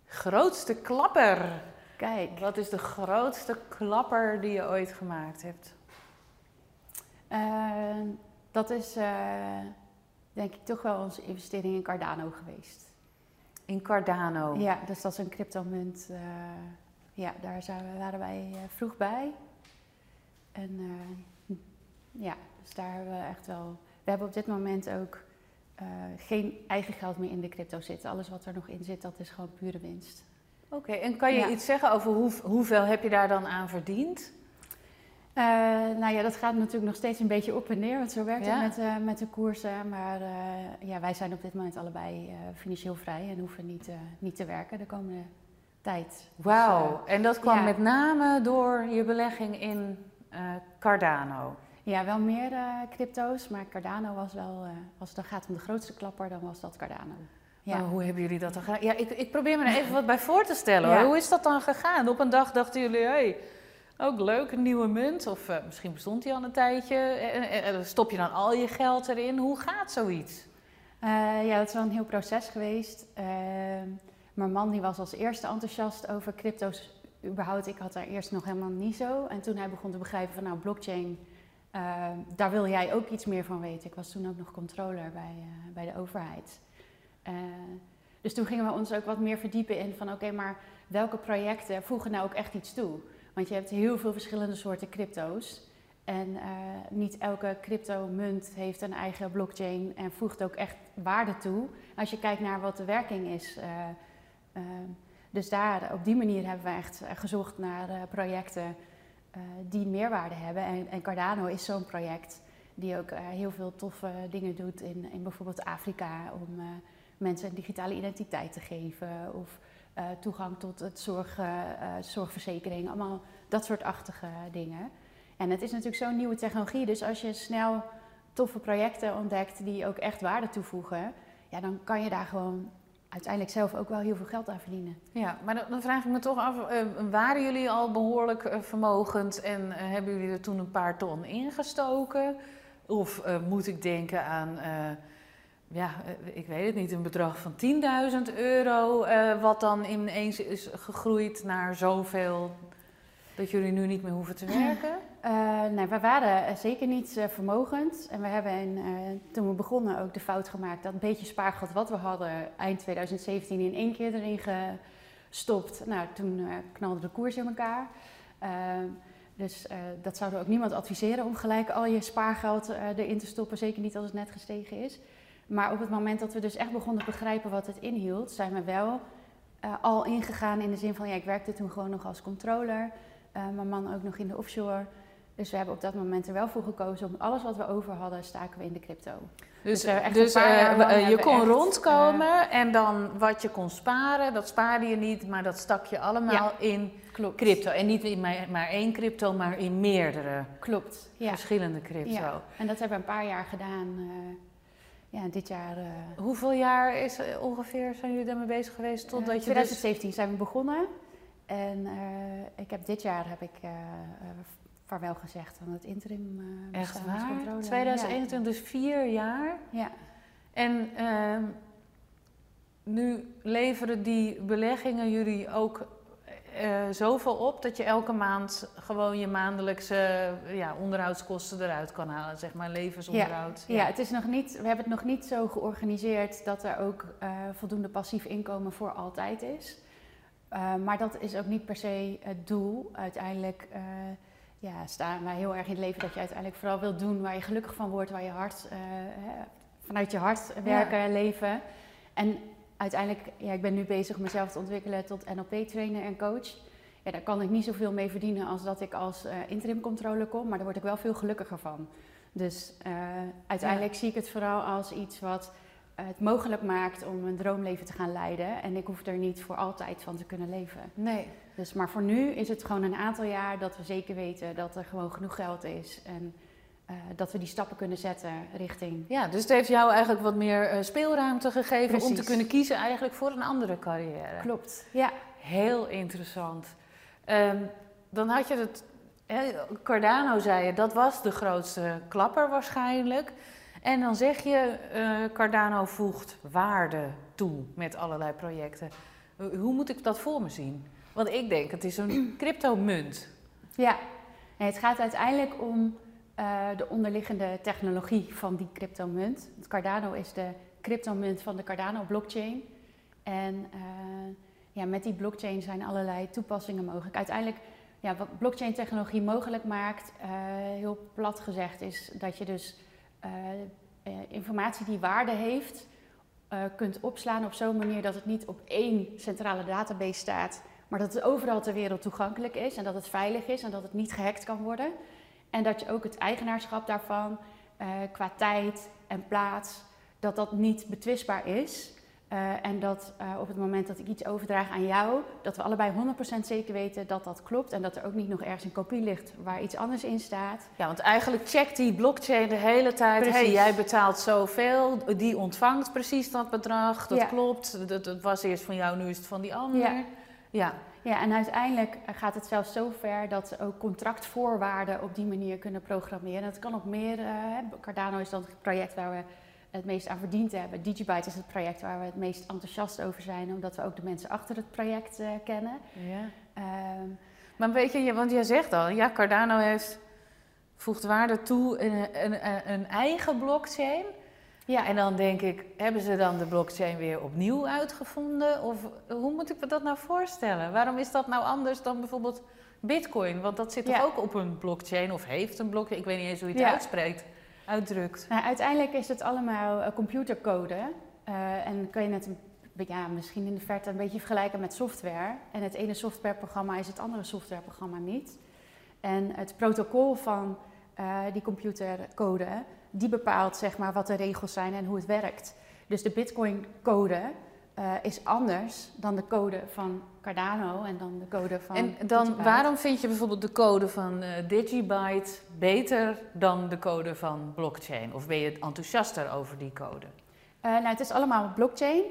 Grootste klapper. Kijk. Wat is de grootste klapper die je ooit gemaakt hebt? Eh, dat is eh, denk ik toch wel onze investering in Cardano geweest. In Cardano. Ja, dus dat is een cryptomunt. eh ja, daar zijn waren wij eh, vroeg bij. En ja, dus daar hebben we echt wel... We hebben op dit moment ook geen eigen geld meer in de crypto zitten. Alles wat er nog in zit, dat is gewoon pure winst. Oké, en kan je Ja. iets zeggen over hoe, hoeveel heb je daar dan aan verdiend? Eh, nou ja, dat gaat natuurlijk nog steeds een beetje op en neer, want zo werkt Ja. het met, eh, met de koersen. Maar eh, ja, wij zijn op dit moment allebei financieel vrij en hoeven niet, niet te werken de komende tijd. Dus, Wauw, en dat kwam ja. met name door je belegging in Cardano. ja, wel meer crypto's, maar Cardano was wel, als het dan gaat om de grootste klapper, dan was dat Cardano. Ja. Maar hoe hebben jullie dat dan gedaan? Ja, ik, ik probeer me er even wat bij voor te stellen. Hoor. Hoe is dat dan gegaan? Op een dag dachten jullie, hey, ook leuk, een nieuwe munt. Of eh, misschien bestond die al een tijdje. En, en- en stop je dan al je geld erin? Hoe gaat zoiets? Eh, ja, dat is wel een heel proces geweest. Eh, mijn man die was als eerste enthousiast over crypto's überhaupt. Ik had daar eerst nog helemaal niet zo. En toen hij begon te begrijpen van nou, blockchain, eh, daar wil jij ook iets meer van weten. Ik was toen ook nog controller bij, eh, bij de overheid. Eh, dus toen gingen we ons ook wat meer verdiepen in van oké, maar welke projecten voegen nou ook echt iets toe? Want je hebt heel veel verschillende soorten crypto's. En uh, niet elke crypto-munt heeft een eigen blockchain en voegt ook echt waarde toe. Als je kijkt naar wat de werking is. Uh, uh, dus daar, op die manier hebben we echt gezocht naar projecten die meerwaarde hebben. En, en Cardano is zo'n project die ook heel veel toffe dingen doet in, in bijvoorbeeld Afrika. Om mensen een digitale identiteit te geven. Of toegang tot het zorg, zorgverzekering. Allemaal dat soort achtige dingen. En het is natuurlijk zo'n nieuwe technologie, dus als je snel toffe projecten ontdekt die ook echt waarde toevoegen, ja, dan kan je daar gewoon uiteindelijk zelf ook wel heel veel geld aan verdienen. Ja, maar dan, vraag ik me toch af, waren jullie al behoorlijk vermogend en hebben jullie er toen een paar ton ingestoken? Of moet ik denken aan, ja, ik weet het niet, een bedrag van 10.000 euro, wat dan ineens is gegroeid naar zoveel dat jullie nu niet meer hoeven te werken? Uh, nee, we waren zeker niet vermogend. En we hebben toen we begonnen ook de fout gemaakt dat een beetje spaargeld wat we hadden eind 2017 in één keer erin gestopt. Nou, toen knalde de koers in elkaar. dus dat zouden ook niemand adviseren om gelijk al je spaargeld erin te stoppen. Zeker niet als het net gestegen is. Maar op het moment dat we dus echt begonnen te begrijpen wat het inhield, zijn we wel al ingegaan in de zin van ja, ik werkte toen gewoon nog als controller. mijn man ook nog in de offshore. Dus we hebben op dat moment er wel voor gekozen om alles wat we over hadden, staken we in de crypto. Dus, dus, dus uh, je kon rondkomen en dan wat je kon sparen, dat spaarde je niet, maar dat stak je allemaal in klopt. crypto. En niet in maar, één crypto, maar in meerdere klopt. verschillende crypto. Ja. En dat hebben we een paar jaar gedaan. Ja, dit jaar. Hoeveel jaar is ongeveer zijn jullie daarmee bezig geweest? Totdat je 2017 dus... zijn we begonnen. En ik heb dit jaar heb ik vaarwel gezegd aan het interim uh, Echt waar? 2021, dus vier jaar. Ja. En uh, nu leveren die beleggingen jullie ook uh, zoveel op dat je elke maand gewoon je maandelijkse ja, onderhoudskosten eruit kan halen, zeg maar levensonderhoud. Ja, ja. het is nog niet, we hebben het nog niet zo georganiseerd dat er ook uh, voldoende passief inkomen voor altijd is. Uh, maar dat is ook niet per se het doel. Uiteindelijk ja, staan wij heel erg in het leven dat je uiteindelijk vooral wilt doen waar je gelukkig van wordt, waar je hart, vanuit je hart werken, leven. En uiteindelijk, ja, ik ben nu bezig mezelf te ontwikkelen tot NLP-trainer en coach. Ja, daar kan ik niet zoveel mee verdienen als dat ik als uh, interim controller kom, maar daar word ik wel veel gelukkiger van. Dus uh, uiteindelijk zie ik het vooral als iets wat het mogelijk maakt om een droomleven te gaan leiden. En ik hoef er niet voor altijd van te kunnen leven. Nee. Dus, maar voor nu is het gewoon een aantal jaar dat we zeker weten dat er gewoon genoeg geld is. En uh, dat we die stappen kunnen zetten richting. Ja, dus het heeft jou eigenlijk wat meer uh, speelruimte gegeven Precies. om te kunnen kiezen eigenlijk voor een andere carrière. Klopt, ja. Heel interessant. Um, dan had je het, Cardano zei je, dat was de grootste klapper waarschijnlijk. En dan zeg je, uh, Cardano voegt waarde toe met allerlei projecten. Hoe moet ik dat voor me zien? Want ik denk, het is een cryptomunt. Ja, het gaat uiteindelijk om uh, de onderliggende technologie van die cryptomunt. Cardano is de cryptomunt van de Cardano blockchain. En uh, ja, met die blockchain zijn allerlei toepassingen mogelijk. Uiteindelijk, ja, wat blockchain technologie mogelijk maakt, uh, heel plat gezegd, is dat je dus informatie die waarde heeft, kunt opslaan op zo'n manier dat het niet op één centrale database staat, maar dat het overal ter wereld toegankelijk is en dat het veilig is en dat het niet gehackt kan worden. En dat je ook het eigenaarschap daarvan uh, qua tijd en plaats, dat dat niet betwistbaar is. Uh, en dat uh, op het moment dat ik iets overdraag aan jou, dat we allebei 100% zeker weten dat dat klopt. En dat er ook niet nog ergens een kopie ligt waar iets anders in staat. Ja, want eigenlijk checkt die blockchain de hele tijd. Hey, jij betaalt zoveel, die ontvangt precies dat bedrag. Dat ja. klopt. Dat, dat, was eerst van jou, nu is het van die ander. Ja. Ja. ja, en uiteindelijk gaat het zelfs zo ver dat ze ook contractvoorwaarden op die manier kunnen programmeren. Dat kan op meer. Uh, Cardano is dan het project waar we het meest aan verdiend hebben. Digibyte is het project waar we het meest enthousiast over zijn, omdat we ook de mensen achter het project uh, kennen. Ja. Um, maar weet je, want jij zegt al, ja, Cardano heeft, voegt waarde toe in een, een, een eigen blockchain. Ja, en dan denk ik, hebben ze dan de blockchain weer opnieuw uitgevonden? Of hoe moet ik me dat nou voorstellen? Waarom is dat nou anders dan bijvoorbeeld Bitcoin? Want dat zit Ja. toch ook op een blockchain of heeft een blockchain? Ik weet niet eens hoe je het Ja. uitspreekt, uitdrukt. Nou, uiteindelijk is het allemaal eh, computercode. eh, en kan je het ja, misschien in de verte een beetje vergelijken met software. En het ene softwareprogramma is het andere softwareprogramma niet. En het protocol van eh, die computercode, die bepaalt zeg maar, wat de regels zijn en hoe het werkt. Dus de Bitcoin-code eh, is anders dan de code van Cardano en dan de code van. En dan, Digibyte. waarom vind je bijvoorbeeld de code van eh, Digibyte beter dan de code van blockchain? Of ben je enthousiaster over die code? Eh, nou, het is allemaal blockchain.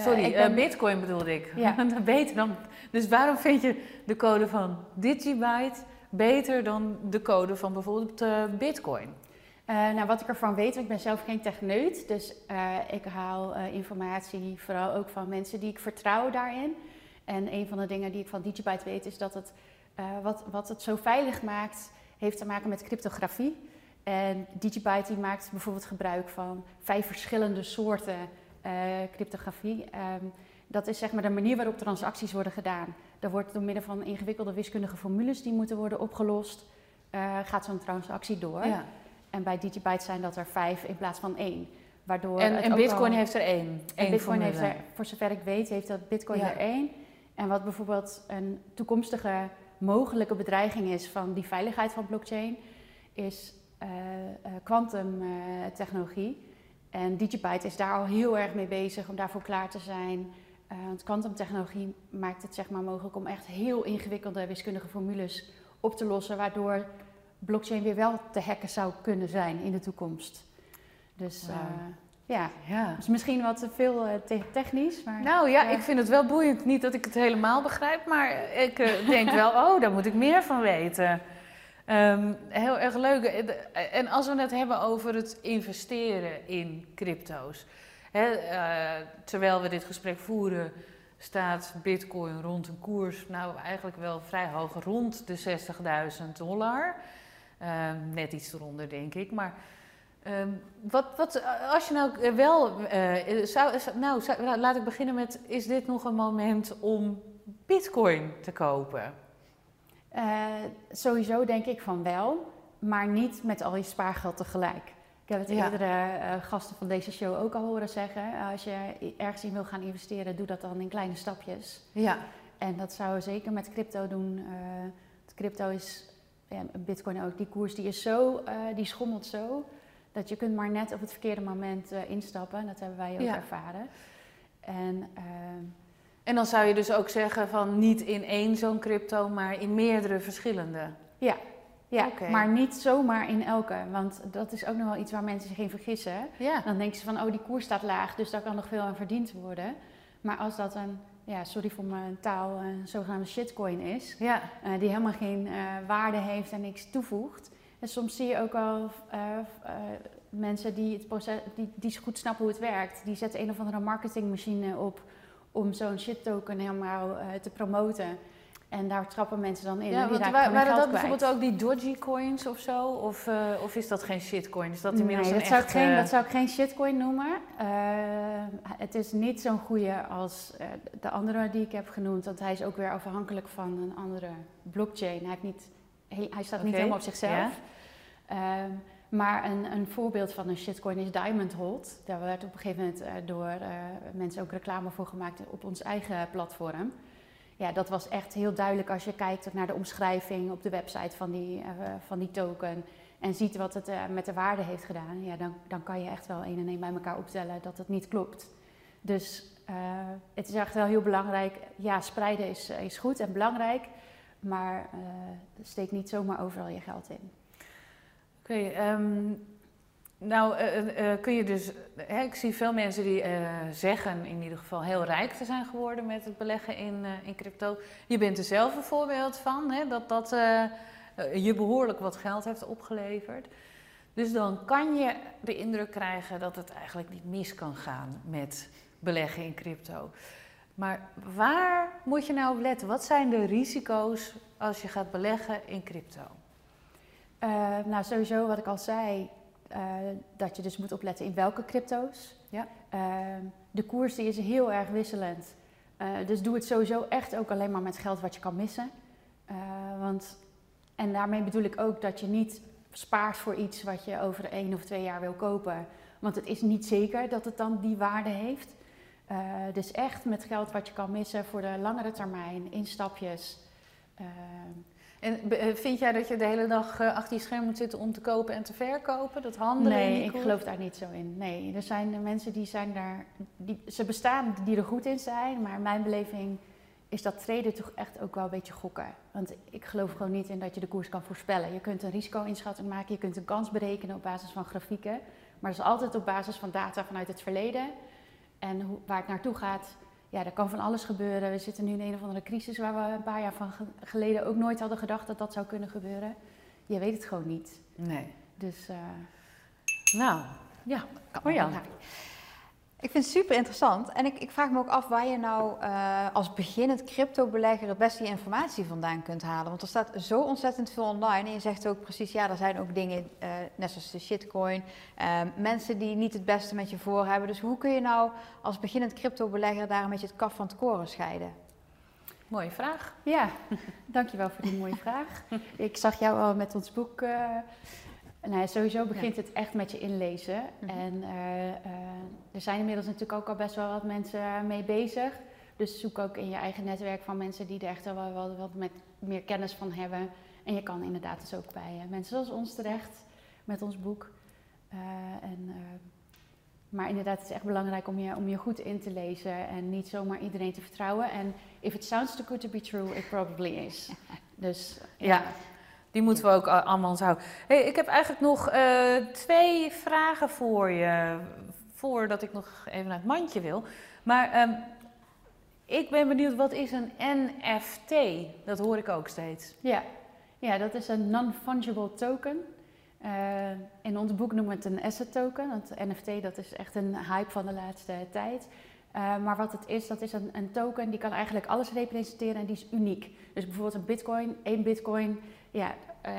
Sorry, ik ben- Bitcoin bedoelde ik. Ja. beter dan. Dus waarom vind je de code van Digibyte beter dan de code van bijvoorbeeld Bitcoin? Eh, nou, wat ik ervan weet, ik ben zelf geen techneut, dus eh, ik haal eh, informatie vooral ook van mensen die ik vertrouw daarin. En een van de dingen die ik van Digibyte weet is dat het, wat, wat het zo veilig maakt, heeft te maken met cryptografie. En Digibyte die maakt bijvoorbeeld gebruik van vijf verschillende soorten cryptografie. Ehm, dat is zeg maar de manier waarop transacties worden gedaan. Er wordt door middel van ingewikkelde wiskundige formules die moeten worden opgelost, gaat zo'n transactie door. Ja. En bij Digibyte zijn dat er vijf in plaats van één. Waardoor En, Bitcoin al- heeft er één. en één Bitcoin heeft er, voor zover ik weet, heeft dat Bitcoin Ja. er één. En wat bijvoorbeeld een toekomstige mogelijke bedreiging is van die veiligheid van blockchain, is kwantumtechnologie. en Digibyte is daar al heel erg mee bezig om daarvoor klaar te zijn. Eh, want kwantumtechnologie maakt het zeg maar mogelijk om echt heel ingewikkelde wiskundige formules op te lossen, waardoor blockchain weer wel te hacken zou kunnen zijn in de toekomst. Dus eh, ja, Ja. dus misschien wat te veel eh, te- technisch, maar Nou ja, Ja. ik vind het wel boeiend. Niet dat ik het helemaal begrijp, maar ik eh, denk wel, oh, daar moet ik meer van weten. Ehm, heel erg leuk. En als we het hebben over het investeren in crypto's. Hè, terwijl we dit gesprek voeren, staat Bitcoin rond een koers, nou eigenlijk wel vrij hoog, rond de 60.000 dollar. Ehm, net iets eronder, denk ik. Maar Ehm, wat, wat, als je nou wel eh, zou, zou- nou, zou- la- laat ik beginnen met, is dit nog een moment om bitcoin te kopen? eh, sowieso denk ik van wel, maar niet met al je spaargeld tegelijk. Ik heb het Ja. eerdere eh, gasten van deze show ook al horen zeggen. Als je ergens in wil gaan investeren, doe dat dan in kleine stapjes. Ja. En dat zou zeker met crypto doen. eh, want crypto is, ja, bitcoin ook, die koers die is zo, eh, die schommelt zo, dat je kunt maar net op het verkeerde moment eh, instappen. Dat hebben wij ook Ja. ervaren. En eh, En dan zou je dus ook zeggen van niet in één zo'n crypto, maar in meerdere verschillende. ja, ja maar niet zomaar in elke. Want dat is ook nog wel iets waar mensen zich in vergissen. Ja. Dan denken ze van, oh die koers staat laag, dus daar kan nog veel aan verdiend worden. Maar als dat een, ja, sorry voor mijn taal, een zogenaamde shitcoin is, Ja. eh, die helemaal geen eh, waarde heeft en niks toevoegt. En soms zie je ook al eh, eh, mensen die het proces, die, die goed snappen hoe het werkt, die zetten een of andere marketingmachine op om zo'n shit token helemaal eh, te promoten. En daar trappen mensen dan in. Ja, en die want waren dat kwijt. bijvoorbeeld ook die dodgy coins of zo? Of, eh, of is dat geen shitcoin? Is dat inmiddels nee, een dat zou, ik echte... geen, dat zou ik geen shitcoin noemen. Eh, het is niet zo'n goede als eh, de andere die ik heb genoemd. Want hij is ook weer afhankelijk van een andere blockchain. Hij, heeft niet, hij staat niet helemaal op zichzelf. ja. Ehm, maar een, een voorbeeld van een shitcoin is Diamond Hold. Daar werd op een gegeven moment eh, door eh, mensen ook reclame voor gemaakt op ons eigen platform. Ja, dat was echt heel duidelijk als je kijkt naar de omschrijving op de website van die, eh, van die token. En ziet wat het eh, met de waarde heeft gedaan. Ja, dan, dan kan je echt wel één en één bij elkaar optellen dat het niet klopt. Dus eh, het is echt wel heel belangrijk. Ja, spreiden is, is goed en belangrijk. Maar steek niet zomaar overal je geld in. Oké, ehm, nou eh, eh, eh, kun je dus, hè, ik zie veel mensen die zeggen in ieder geval heel rijk te zijn geworden met het beleggen in, in crypto. Je bent er zelf een voorbeeld van, hè, dat dat je behoorlijk wat geld heeft opgeleverd. Dus dan kan je de indruk krijgen dat het eigenlijk niet mis kan gaan met beleggen in crypto. Maar waar moet je nou op letten? Wat zijn de risico's als je gaat beleggen in crypto? Nou, sowieso wat ik al zei, eh, dat je dus moet opletten in welke crypto's. Ja. Ehm, de koers die is heel erg wisselend. Eh, dus doe het sowieso echt ook alleen maar met geld wat je kan missen. Eh, want, en daarmee bedoel ik ook dat je niet spaart voor iets wat je over één of twee jaar wil kopen. Want het is niet zeker dat het dan die waarde heeft. Dus echt met geld wat je kan missen voor de langere termijn, in stapjes. En eh, vind jij dat je de hele dag achter je scherm moet zitten om te kopen en te verkopen? Dat handelen? Nee, ik geloof daar niet zo in. Nee, er zijn mensen die zijn daar, die, ze bestaan die er goed in zijn, maar in mijn beleving is dat traden toch echt ook wel een beetje gokken. Want ik geloof gewoon niet in dat je de koers kan voorspellen. Je kunt een risico-inschatting maken, je kunt een kans berekenen op basis van grafieken. Maar dat is altijd op basis van data vanuit het verleden. En hoe, waar het naartoe gaat, ja, er kan van alles gebeuren. We zitten nu in een of andere crisis waar we een paar jaar van geleden ook nooit hadden gedacht dat dat zou kunnen gebeuren. Je weet het gewoon niet. Nee. Dus, uh, nou, ja, kan Marjan. Ik vind het super interessant. En ik, ik vraag me ook af waar je nou uh, als beginnend crypto-belegger het beste informatie vandaan kunt halen. Want er staat zo ontzettend veel online. En je zegt ook precies, ja, er zijn ook dingen, uh, net zoals de shitcoin. Uh, mensen die niet het beste met je voor hebben. Dus hoe kun je nou als beginnend crypto-belegger daar een beetje het kaf van het koren scheiden? Mooie vraag. Ja, dankjewel voor die mooie vraag. Ik zag jou al met ons boek nou, sowieso begint het echt met je inlezen. Mhm. En uh, uh, er zijn inmiddels natuurlijk ook al best wel wat mensen mee bezig. Dus zoek ook in je eigen netwerk van mensen die er echt wel wat, wat met meer kennis van hebben. En je kan inderdaad dus ook bij uh, mensen zoals ons terecht met ons boek. en, maar inderdaad, het is echt belangrijk om je, om je goed in te lezen en niet zomaar iedereen te vertrouwen. En if it sounds too good to be true, it probably is. Dus ja. Die moeten we ook allemaal onthouden. Hey, ik heb eigenlijk nog uh, twee vragen voor je. Voordat ik nog even naar het mandje wil. Maar um, ik ben benieuwd, wat is een NFT? Dat hoor ik ook steeds. Ja, ja dat is een non-fungible token. Uh, in ons boek noemen we het een asset token. Want NFT dat is echt een hype van de laatste tijd. Uh, maar wat het is, dat is een, een, token die kan eigenlijk alles representeren en die is uniek. Dus bijvoorbeeld een bitcoin, één bitcoin ja, uh,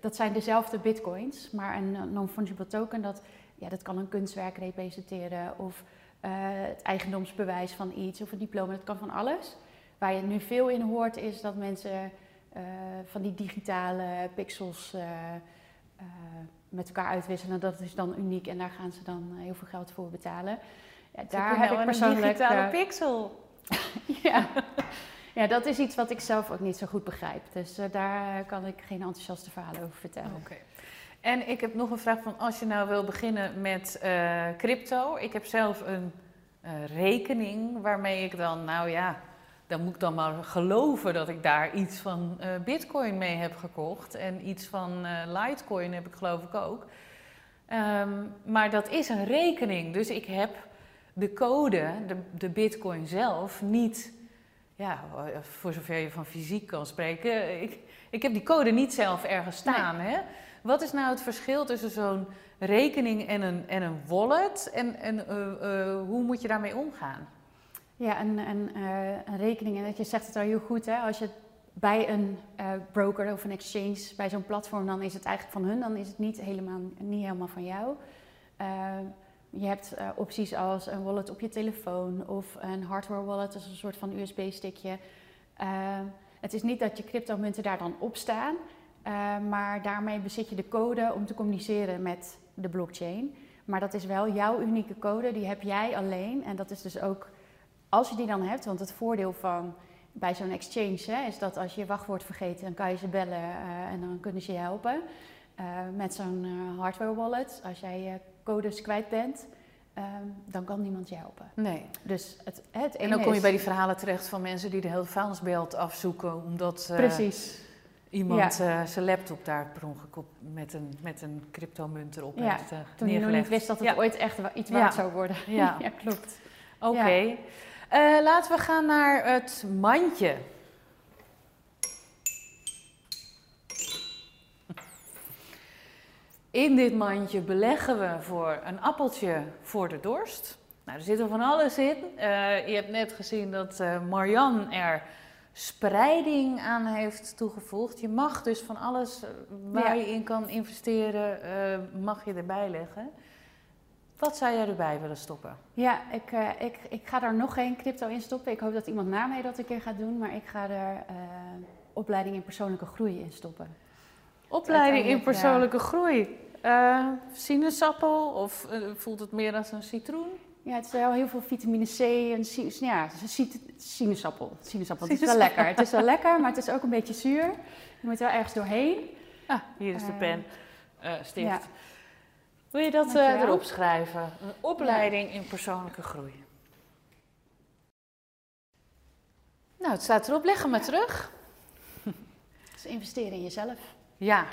dat zijn dezelfde bitcoins, maar een non-fungible token, dat, ja, dat kan een kunstwerk representeren of uh, het eigendomsbewijs van iets of een diploma, dat kan van alles. Waar je nu veel in hoort is dat mensen van die digitale pixels met elkaar uitwisselen. Dat is dan uniek en daar gaan ze dan heel veel geld voor betalen. Ja, daar heb ik persoonlijk... Een digitale pixel. ja. Ja, dat is iets wat ik zelf ook niet zo goed begrijp. Dus uh, daar kan ik geen enthousiaste verhalen over vertellen. Oké. En ik heb nog een vraag van als je nou wil beginnen met uh, crypto. Ik heb zelf een uh, rekening waarmee ik dan, nou ja, dan moet ik dan maar geloven dat ik daar iets van bitcoin mee heb gekocht. En iets van Litecoin heb ik geloof ik ook. Um, maar dat is een rekening. Dus ik heb de code, de, de bitcoin zelf, niet ja, voor zover je van fysiek kan spreken, ik, ik heb die code niet zelf ergens staan. Hè? Wat is nou het verschil tussen zo'n rekening en een, en een wallet? En, en uh, uh, hoe moet je daarmee omgaan? Ja, een, een, uh, een rekening, en dat je zegt het al heel goed, hè? als je bij een broker of een exchange, bij zo'n platform, dan is het eigenlijk van hun, dan is het niet helemaal, niet helemaal van jou. Je hebt uh, opties als een wallet op je telefoon of een hardware wallet, dus een soort van USB-stickje. Uh, het is niet dat je cryptomunten daar dan op staan, uh, maar daarmee bezit je de code om te communiceren met de blockchain. Maar dat is wel jouw unieke code, die heb jij alleen. En dat is dus ook, als je die dan hebt, want het voordeel van bij zo'n exchange hè, is dat als je je wachtwoord vergeet, dan kan je ze bellen en dan kunnen ze je helpen. met zo'n hardware wallet, als jij codes kwijt bent, um, dan kan niemand je helpen. Nee. Dus het, het en dan kom je bij die verhalen terecht van mensen die de hele vuilnisbelt afzoeken, omdat uh, Precies. iemand ja. uh, zijn laptop daar per ongeluk op met een, met een cryptomunt erop ja. heeft uh, Toen je nog niet wist dat het ja. ooit echt iets waard zou worden. Ja, ja klopt. Oké. Okay. laten we gaan naar het mandje. In dit mandje beleggen we voor een appeltje voor de dorst. Nou, er zit er van alles in. Uh, je hebt net gezien dat uh, Marian er spreiding aan heeft toegevoegd. Je mag dus van alles eh, waar ja. je in kan investeren, uh, mag je erbij leggen. Wat zou jij erbij willen stoppen? Ja, ik, uh, ik, ik ga daar nog geen crypto in stoppen. Ik hoop dat iemand na mij dat een keer gaat doen. Maar ik ga er opleiding in persoonlijke groei in stoppen. Opleiding in persoonlijke groei. Eh, sinaasappel of eh, voelt het meer als een citroen? Ja, het is wel heel veel vitamine C en si- ja, sinaasappel. Sinaasappel, het is wel lekker. Het is wel lekker, maar het is ook een beetje zuur. Je moet wel ergens doorheen. Ah, hier is de Eh, pen, stift. ja. Wil je dat erop schrijven? Een opleiding in persoonlijke groei. Nou, het staat erop. Leg hem maar terug. Dus investeren in jezelf. Ja,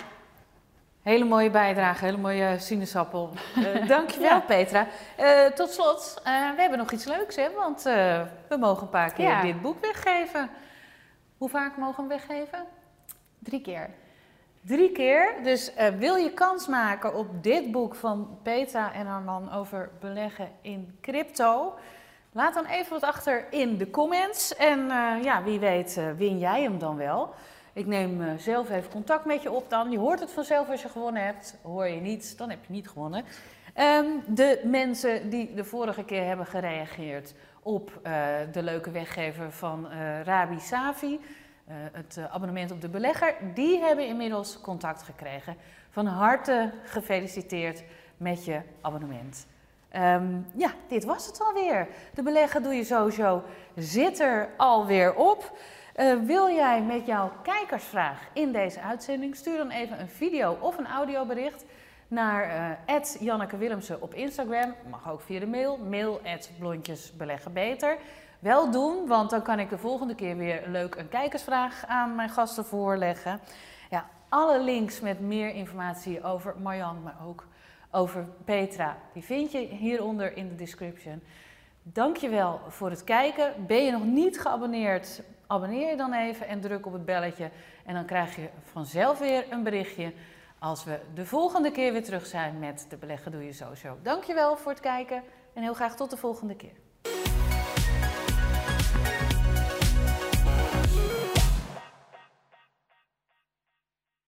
hele mooie bijdrage, hele mooie sinaasappel. Eh dankjewel Ja. Petra. Eh, tot slot, eh, we hebben nog iets leuks hè, want we mogen een paar keer Ja. dit boek weggeven. Hoe vaak mogen we hem weggeven? Drie keer. Drie keer. Dus wil je kans maken op dit boek van Petra en haar man over beleggen in crypto? Laat dan even wat achter in de comments. En ja, wie weet win jij hem dan wel. Ik neem eh, zelf even contact met je op dan. Je hoort het vanzelf als je gewonnen hebt. Hoor je niet, dan heb je niet gewonnen. Ehm, de mensen die de vorige keer hebben gereageerd op eh, de leuke weggever van eh, Rabi Savi, eh, het abonnement op de belegger, die hebben inmiddels contact gekregen. Van harte gefeliciteerd met je abonnement. Ehm, ja, dit was het alweer. De beleggen doe je sowieso zit er alweer op. Eh, wil jij met jouw kijkersvraag in deze uitzending? Stuur dan even een video of een audiobericht naar eh Janneke Willemsen op Instagram. Mag ook via de mail. Mail blondjesbeleggenbeter. Wel doen, want dan kan ik de volgende keer weer leuk een kijkersvraag aan mijn gasten voorleggen. Ja, alle links met meer informatie over Marjan, maar ook over Petra, die vind je hieronder in de description. Dankjewel voor het kijken. Ben je nog niet geabonneerd? Abonneer je dan even en druk op het belletje. En dan krijg je vanzelf weer een berichtje als we de volgende keer weer terug zijn met de Beleggen Doe Je Zo Show. Dankjewel voor het kijken en heel graag tot de volgende keer.